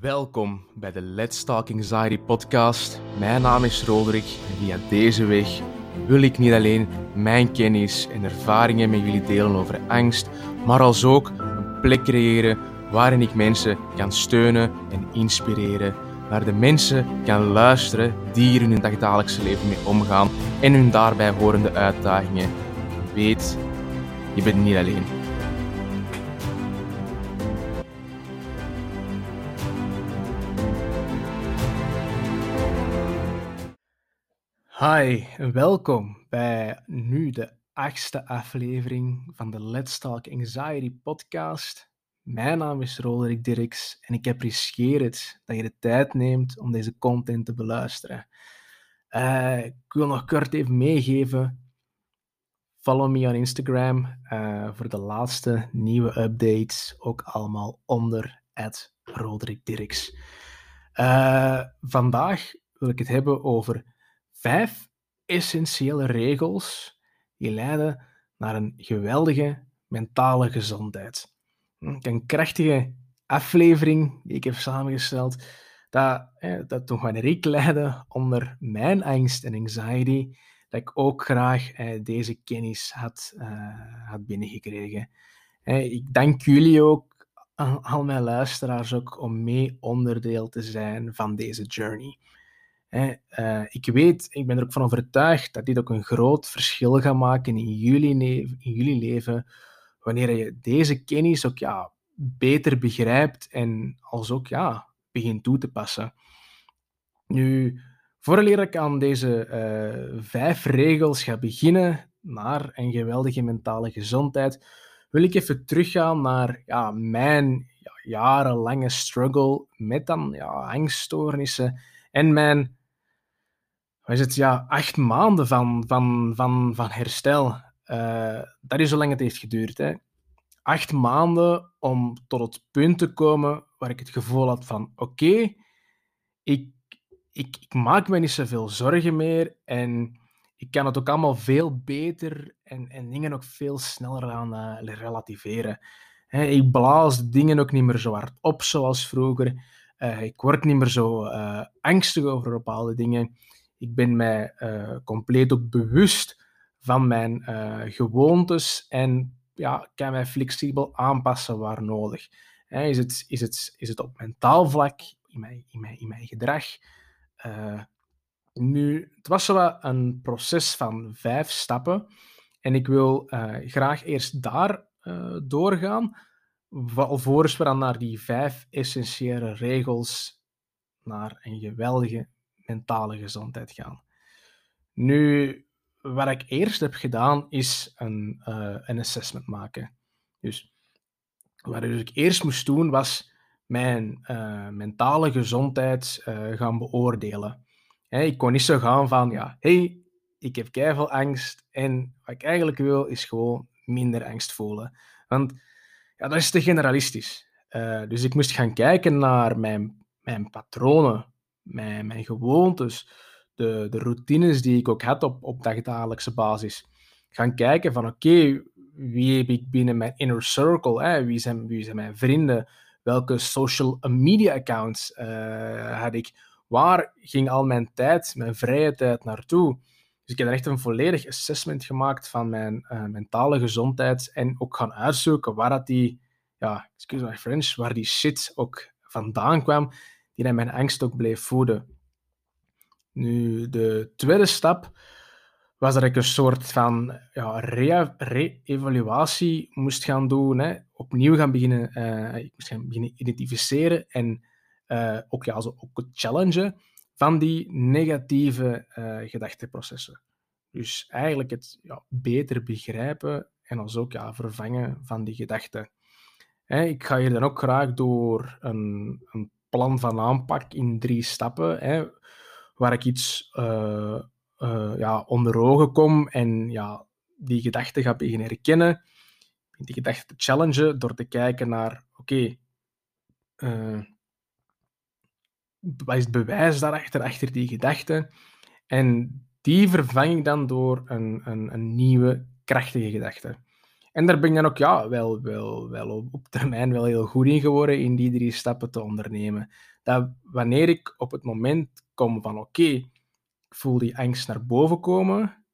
Welkom bij de Let's Talk Anxiety podcast. Mijn naam is Roderick en via deze weg wil ik niet alleen mijn kennis en ervaringen met jullie delen over angst, maar als ook een plek creëren waarin ik mensen kan steunen en inspireren, waar de mensen kan luisteren die er in hun dagdagelijkse leven mee omgaan en hun daarbij horende uitdagingen. Weet, je bent niet alleen. Hi en welkom bij nu de achtste aflevering van de Let's Talk Anxiety podcast. Mijn naam is Roderick Dirks en ik apprecieer het dat je de tijd neemt om deze content te beluisteren. Uh, ik wil nog kort even meegeven. Follow me on Instagram uh, voor de laatste nieuwe updates. Ook allemaal onder Roderick Dirks. Uh, vandaag wil ik het hebben over vijf essentiële regels die leiden naar een geweldige mentale gezondheid. Een krachtige aflevering die ik heb samengesteld, dat, dat toen wanneer leidde onder mijn angst en anxiety, dat ik ook graag eh, deze kennis had, uh, had binnengekregen. Eh, ik dank jullie ook, al mijn luisteraars ook, om mee onderdeel te zijn van deze journey. Uh, ik weet, ik ben er ook van overtuigd dat dit ook een groot verschil gaat maken in jullie, in jullie leven, wanneer je deze kennis ook ja, beter begrijpt en als ook ja, begint toe te passen. Nu, voordat ik aan deze uh, vijf regels ga beginnen naar een geweldige mentale gezondheid, wil ik even teruggaan naar ja, mijn ja, jarenlange struggle met dan ja, angststoornissen en mijn is het, ja, acht maanden van, van, van, van herstel. Uh, dat is zo lang het heeft geduurd. Hè. Acht maanden om tot het punt te komen waar ik het gevoel had van oké, ik, ik, ik maak me niet zoveel zorgen meer en ik kan het ook allemaal veel beter en, en dingen ook veel sneller aan uh, relativeren. ik blaas dingen ook niet meer zo hard op zoals vroeger. Uh, ik word niet meer zo angstig over bepaalde dingen. Ik ben mij uh, compleet ook bewust van mijn uh, gewoontes en ja, kan mij flexibel aanpassen waar nodig. is, het, is, het, is het op mentaal vlak, in mijn, in mijn, in mijn gedrag? Uh, nu, het was zo een proces van vijf stappen. En ik wil graag eerst daar doorgaan, alvorens we dan naar die vijf essentiële regels, naar een geweldige mentale gezondheid gaan. Nu, wat ik eerst heb gedaan, is een, uh, een assessment maken. Dus wat ik eerst moest doen, was mijn uh, mentale gezondheid uh, gaan beoordelen. ik kon niet zo gaan van, ja, hey, ik heb keihard angst en wat ik eigenlijk wil, is gewoon minder angst voelen. Want ja, dat is te generalistisch. dus ik moest gaan kijken naar mijn, mijn patronen mijn, gewoontes, de, de routines die ik ook had op, op dagdagelijkse basis. Gaan kijken van oké, wie heb ik binnen mijn inner circle? Hè? Wie, zijn, wie zijn mijn vrienden? Welke social media accounts uh, had ik? Waar ging al mijn tijd, mijn vrije tijd naartoe? Dus ik heb echt een volledig assessment gemaakt van mijn uh, mentale gezondheid en ook gaan uitzoeken waar dat die, ja, excuse my French, waar die shit ook vandaan kwam die mijn angst ook bleef voeden. Nu, de tweede stap was dat ik een soort van ja, re-evaluatie moest gaan doen. Hè. Opnieuw gaan beginnen, uh, ik moest gaan beginnen identificeren en uh, ook, ja, zo, ook het challengen van die negatieve uh, gedachteprocessen. Dus eigenlijk het ja, beter begrijpen en als ook ja, vervangen van die gedachten. ik ga hier dan ook graag door een, een plan van aanpak in drie stappen, hè, waar ik iets uh, uh, ja, onder ogen kom en ja, die gedachte ga beginnen herkennen, die gedachte te challengen door te kijken naar, oké, uh, wat is het bewijs daarachter, achter die gedachte? En die vervang ik dan door een, een, een nieuwe, krachtige gedachte. En daar ben ik dan ook ja, wel, wel, wel op termijn wel heel goed in geworden in die drie stappen te ondernemen. Dat wanneer ik op het moment kom van oké, ik voel die angst naar boven komen,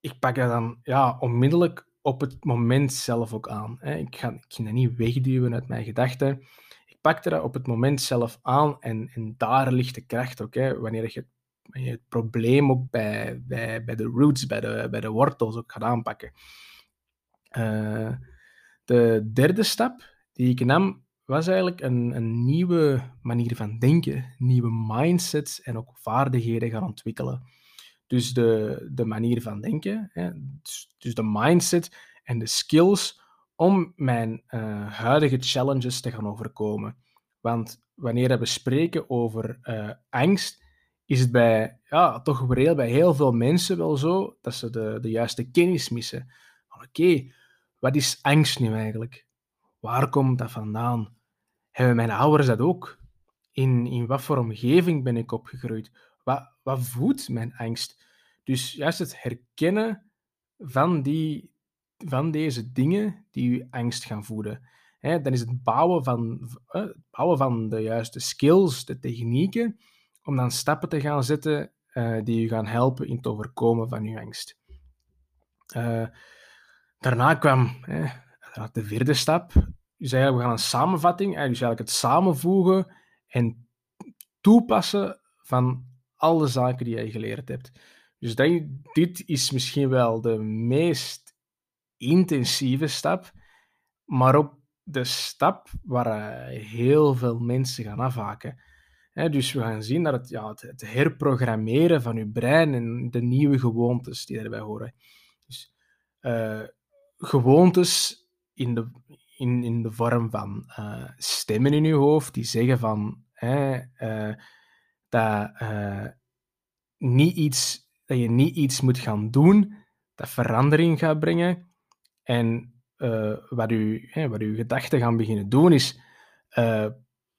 ik pak dat dan ja, onmiddellijk op het moment zelf ook aan. Ik ga, ik ga dat niet wegduwen uit mijn gedachten. Ik pak dat op het moment zelf aan en, en daar ligt de kracht ook. Hè. Wanneer je je het probleem ook bij, bij, bij de roots, bij de, bij de wortels ook gaat aanpakken. Uh, de derde stap die ik nam, was eigenlijk een, een nieuwe manier van denken, nieuwe mindsets en ook vaardigheden gaan ontwikkelen. Dus de, de manier van denken, hè, dus, dus de mindset en de skills om mijn uh, huidige challenges te gaan overkomen. Want wanneer we spreken over uh, angst, is het bij, ja, toch bij heel veel mensen wel zo dat ze de, de juiste kennis missen. Oké, wat is angst nu eigenlijk? Waar komt dat vandaan? Hebben mijn ouders dat ook? In, in wat voor omgeving ben ik opgegroeid? Wat, wat voedt mijn angst? Dus juist het herkennen van, die, van deze dingen die je angst gaan voeden. Hè, dan is het bouwen van, bouwen van de juiste skills, de technieken, om dan stappen te gaan zetten uh, die je gaan helpen in het overkomen van je angst. Uh, daarna kwam de vierde stap. Dus eigenlijk, we gaan een samenvatting, dus eigenlijk het samenvoegen en toepassen van alle zaken die je geleerd hebt. Dus dat, dit is misschien wel de meest intensieve stap, maar ook de stap waar heel veel mensen gaan afhaken dus we gaan zien dat het, ja, het, herprogrammeren van je brein en de nieuwe gewoontes die daarbij horen. Dus uh, gewoontes in de, in, in de vorm van uh, stemmen in je hoofd die zeggen van uh, dat, niet iets, dat je niet iets moet gaan doen dat verandering gaat brengen. En wat, je, wat je gedachten gaan beginnen doen is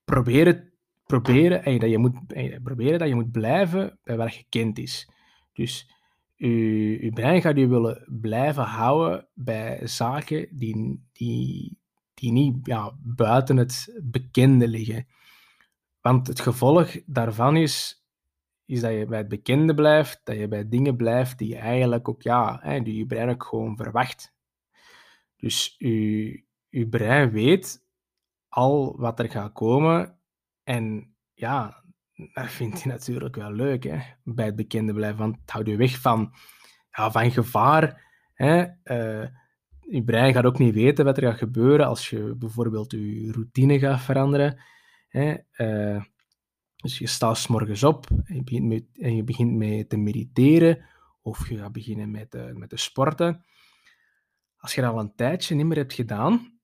proberen proberen, en dat je moet, proberen dat je moet blijven bij waar je kind is. Dus je, brein gaat je willen blijven houden bij zaken die, die, die niet ja, buiten het bekende liggen. Want het gevolg daarvan is, is dat je bij het bekende blijft, dat je bij dingen blijft die je eigenlijk ook, ja, hè, die je brein ook gewoon verwacht. Dus je, je brein weet al wat er gaat komen en ja, dat vindt hij natuurlijk wel leuk, hè, bij het bekende blijven. Want het houdt je weg van, ja, van gevaar. Hè. Uh, je brein gaat ook niet weten wat er gaat gebeuren als je bijvoorbeeld je routine gaat veranderen. Hè. Uh, dus je staat morgens op en je begint met, en je begint te mediteren of je gaat beginnen met, uh, met te sporten. Als je dat al een tijdje niet meer hebt gedaan,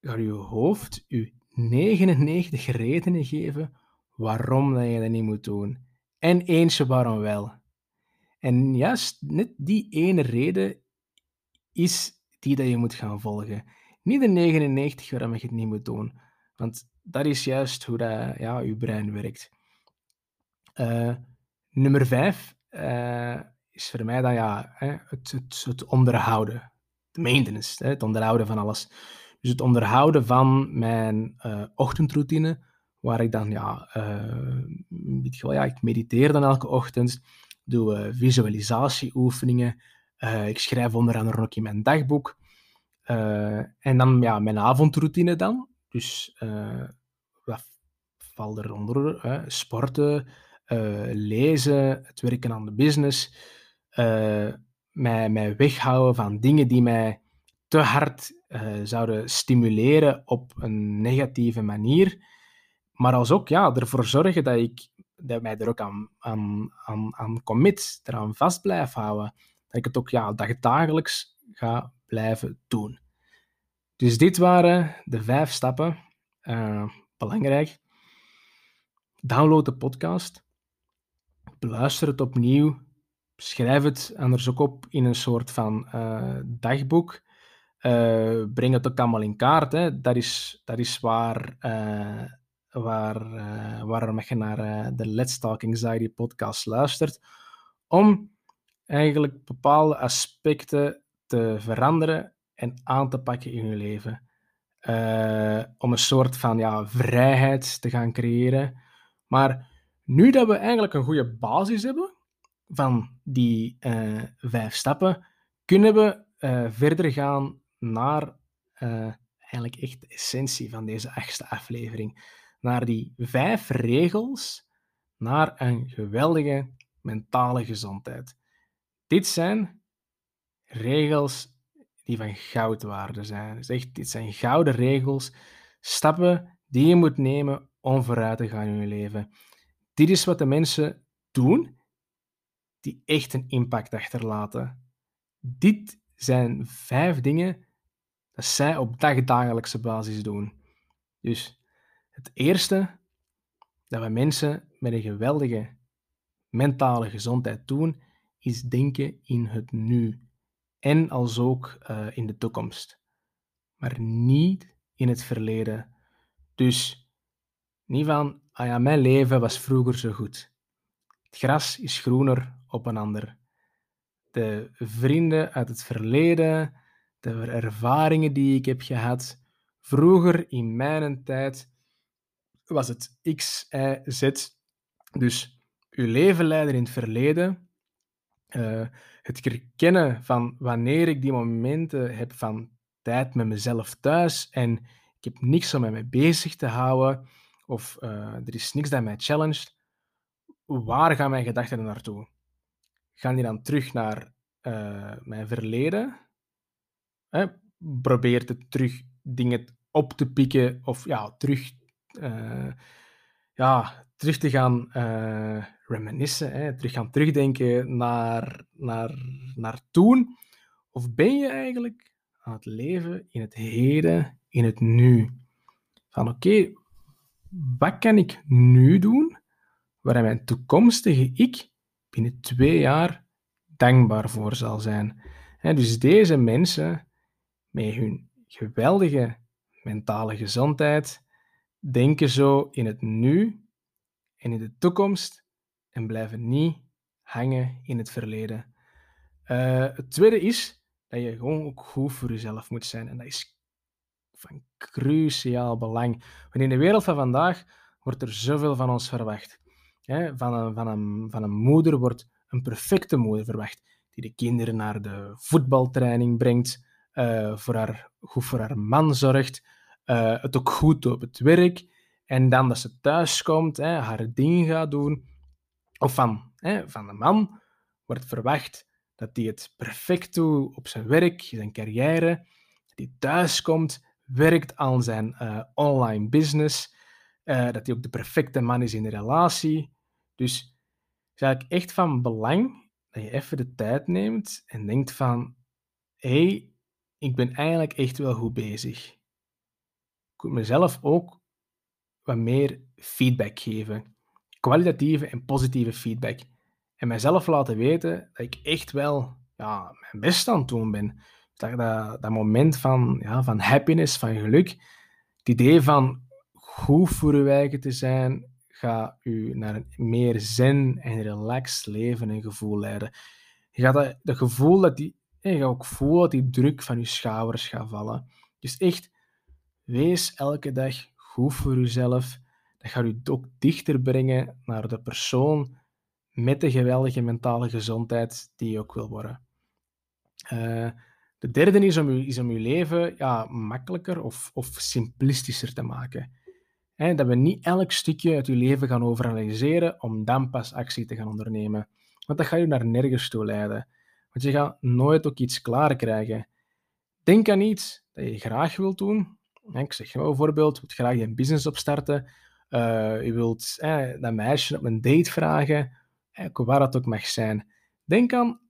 gaat je hoofd je 99 redenen geven waarom dat je dat niet moet doen. En eentje waarom wel. En juist net die ene reden is die dat je moet gaan volgen. Niet de 99 waarom je het niet moet doen. Want dat is juist hoe dat, ja, je brein werkt. Uh, nummer 5 uh, eh, is voor mij dan ja, het, het, het onderhouden. De maintenance, het onderhouden van alles. Dus het onderhouden van mijn uh, ochtendroutine, waar ik dan, ja, uh, ja, ik mediteer dan elke ochtend, doe uh, visualisatieoefeningen, ik schrijf onder andere ook in mijn dagboek. en dan ja, mijn avondroutine dan. Dus wat valt eronder? sporten, lezen, het werken aan de business, mij, mij weghouden van dingen die mij te hard zouden stimuleren op een negatieve manier. Maar als ook ja, ervoor zorgen dat ik dat mij er ook aan, aan, aan, aan commit, eraan vast blijf houden. Dat ik het ook ja, dagelijks ga blijven doen. Dus dit waren de vijf stappen. Uh, belangrijk. Download de podcast. Beluister het opnieuw. Schrijf het anders ook op in een soort van uh, dagboek. Uh, breng het ook allemaal in kaart. Hè. Dat, is, dat is waar, waar, uh, waarom je naar de Let's Talk Anxiety podcast luistert. Om eigenlijk bepaalde aspecten te veranderen en aan te pakken in je leven. Uh, om een soort van ja, vrijheid te gaan creëren. Maar nu dat we eigenlijk een goede basis hebben van die vijf stappen, kunnen we verder gaan naar eigenlijk echt de essentie van deze achtste aflevering. Naar die vijf regels naar een geweldige mentale gezondheid. Dit zijn regels die van goudwaarde zijn. Dus echt, dit zijn gouden regels, stappen die je moet nemen om vooruit te gaan in je leven. Dit is wat de mensen doen die echt een impact achterlaten. Dit zijn vijf dingen dat zij op dagdagelijkse basis doen. Dus het eerste dat we mensen met een geweldige mentale gezondheid doen, is denken in het nu en als ook uh, in de toekomst, maar niet in het verleden. Dus niet van, ah ja, mijn leven was vroeger zo goed. Het gras is groener op een ander. De vrienden uit het verleden, de ervaringen die ik heb gehad, vroeger in mijn tijd was het X, Y, Z. Dus uw leven leiden in het verleden uh, het herkennen van wanneer ik die momenten heb van tijd met mezelf thuis en ik heb niks om mij bezig te houden of uh, er is niks dat mij challenged, waar gaan mijn gedachten naartoe? Gaan die dan terug naar uh, mijn verleden? Eh, probeer te terug dingen op te pikken of ja, terug ja, terug te gaan uh, reminiscen, hè, terug gaan terugdenken naar, naar, naar toen? Of ben je eigenlijk aan het leven in het heden, in het nu? Van oké, wat kan ik nu doen waar mijn toekomstige ik binnen twee jaar dankbaar voor zal zijn? dus deze mensen met hun geweldige mentale gezondheid denken zo in het nu en in de toekomst en blijven niet hangen in het verleden. Uh, het tweede is dat je gewoon ook goed voor jezelf moet zijn. En dat is van cruciaal belang. Want in de wereld van vandaag wordt er zoveel van ons verwacht. van, een, van, een, van een moeder wordt een perfecte moeder verwacht, die de kinderen naar de voetbaltraining brengt, uh, voor haar, goed voor haar man zorgt, uh, het ook goed op het werk, en dan dat ze thuis komt, hè, haar ding gaat doen. Of van, hè, van de man wordt verwacht dat hij het perfect doet op zijn werk, zijn carrière. Dat hij thuis komt, werkt aan zijn uh, online business. Uh, dat hij ook de perfecte man is in de relatie. Dus het is eigenlijk echt van belang dat je even de tijd neemt en denkt van... Hé, hey, ik ben eigenlijk echt wel goed bezig. Ik mezelf ook wat meer feedback geven. Kwalitatieve en positieve feedback. En mijzelf laten weten dat ik echt wel ja, mijn best aan het doen ben. Dat, dat, dat moment van, ja, van happiness, van geluk, het idee van goed voor uw eigen te zijn, gaat u naar een meer zen en relaxed leven en gevoel leiden. Je gaat dat, dat gevoel dat die, je gaat ook voelen dat die druk van je schouders gaat vallen. Dus echt, wees elke dag goed voor jezelf. Dat gaat u ook dichter brengen naar de persoon met de geweldige mentale gezondheid die je ook wil worden. Uh, de derde is om, je, is om leven ja, makkelijker of, of simplistischer te maken. dat we niet elk stukje uit je leven gaan overanalyseren om dan pas actie te gaan ondernemen. Want dat gaat je naar nergens toe leiden. Want je gaat nooit ook iets klaar krijgen. Denk aan iets dat je graag wilt doen, ik zeg bijvoorbeeld, je wilt graag een business opstarten, je wilt eh, dat meisje op een date vragen, eh, waar dat ook mag zijn. Denk, aan,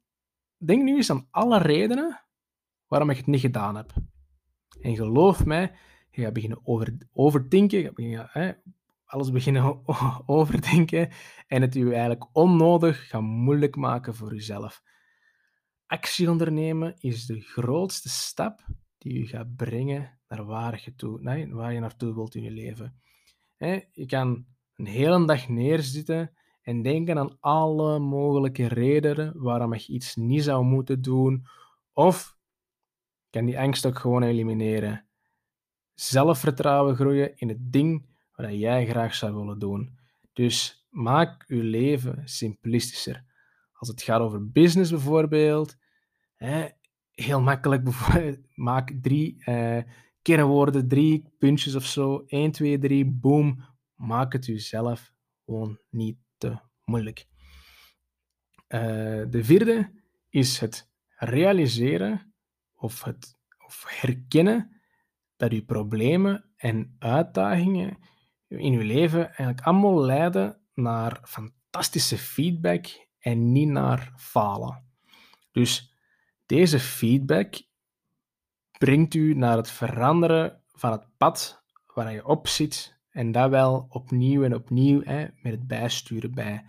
denk nu eens aan alle redenen waarom ik het niet gedaan heb. En geloof mij, je gaat beginnen over, overdenken, je gaat eh, alles beginnen overdenken en het je eigenlijk onnodig gaan moeilijk maken voor jezelf. Actie ondernemen is de grootste stap die je gaat brengen naar waar je, toe, waar je naartoe wilt in je leven. je kan een hele dag neerzitten en denken aan alle mogelijke redenen waarom je iets niet zou moeten doen, of kan die angst ook gewoon elimineren. Zelfvertrouwen groeien in het ding wat jij graag zou willen doen. Dus maak je leven simplistischer. Als het gaat over business bijvoorbeeld, heel makkelijk, maak drie uh, kernwoorden, drie puntjes of zo, 1, 2, 3, boom. Maak het jezelf gewoon niet te moeilijk. Uh, de vierde is het realiseren of het of herkennen dat je problemen en uitdagingen in je leven eigenlijk allemaal leiden naar fantastische feedback en niet naar falen. Dus deze feedback brengt u naar het veranderen van het pad waar je op zit en dat wel opnieuw en opnieuw hè, met het bijsturen bij.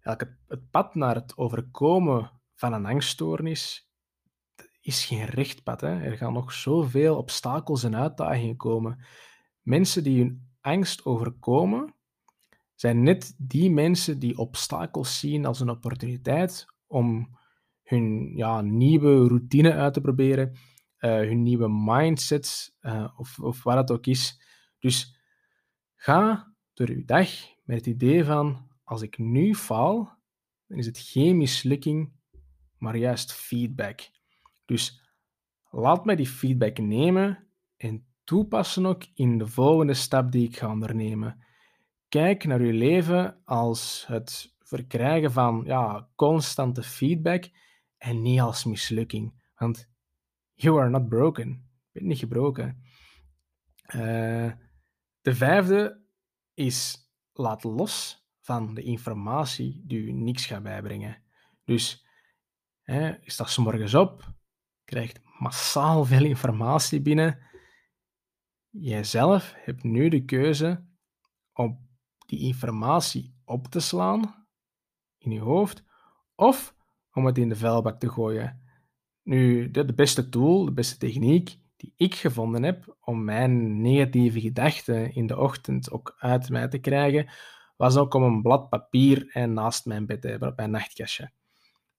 Het pad naar het overkomen van een angststoornis is geen recht pad. Hè. Er gaan nog zoveel obstakels en uitdagingen komen. Mensen die hun angst overkomen, zijn net die mensen die obstakels zien als een opportuniteit om hun ja, nieuwe routine uit te proberen, uh, hun nieuwe mindset uh, of, of wat het ook is. Dus ga door uw dag met het idee van: als ik nu faal, dan is het geen mislukking, maar juist feedback. Dus laat mij die feedback nemen en toepassen ook in de volgende stap die ik ga ondernemen. Kijk naar je leven als het verkrijgen van ja, constante feedback en niet als mislukking. Want you are not broken. Je bent niet gebroken. Uh, de vijfde is laat los van de informatie die je niks gaat bijbrengen. Dus hè, je staat morgens op, krijgt massaal veel informatie binnen. Jijzelf hebt nu de keuze om die informatie op te slaan in je hoofd of om het in de vuilbak te gooien. Nu, de, beste tool, de beste techniek die ik gevonden heb om mijn negatieve gedachten in de ochtend ook uit mij te krijgen, was ook om een blad papier en naast mijn bed te hebben op mijn nachtkastje.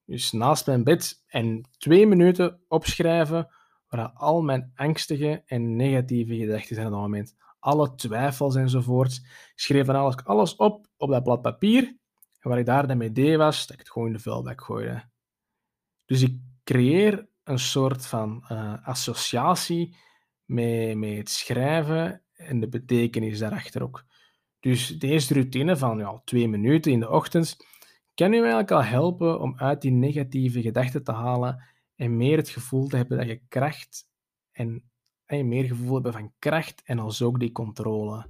Dus naast mijn bed en twee minuten opschrijven waar al mijn angstige en negatieve gedachten zijn op dat moment. Alle twijfels enzovoort. Ik schreef van alles, alles op op dat blad papier. En wat ik daar dan mee deed was, dat ik het gewoon in de vuilbak gooide. Dus ik creëer een soort van uh, associatie met, met het schrijven en de betekenis daarachter ook. Dus deze routine van ja, twee minuten in de ochtend kan u eigenlijk al helpen om uit die negatieve gedachten te halen en meer het gevoel te hebben dat je kracht en, en meer gevoel hebben van kracht en als ook die controle.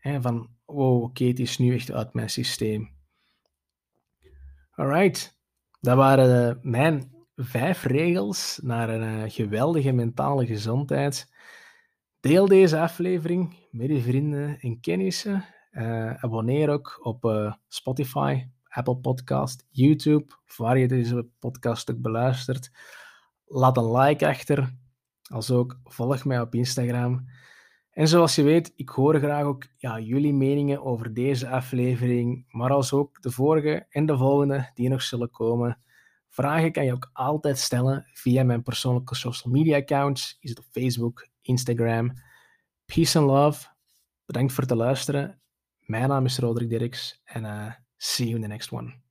Van, wow, oké, het is nu echt uit mijn systeem. Alright, dat waren mijn vijf regels naar een eh, geweldige mentale gezondheid. Deel deze aflevering met je vrienden en kennissen. Uh, abonneer ook op Spotify, Apple Podcast, YouTube, waar je deze podcast ook beluistert. Laat een like achter. Als ook volg mij op Instagram. En zoals je weet, ik hoor graag ook ja, jullie meningen over deze aflevering, maar als ook de vorige en de volgende die nog zullen komen. Vragen kan je ook altijd stellen via mijn persoonlijke social media accounts. Is het op Facebook, Instagram. Peace and love. Bedankt voor het luisteren. Mijn naam is Roderick Dirks en uh, see you in the next one.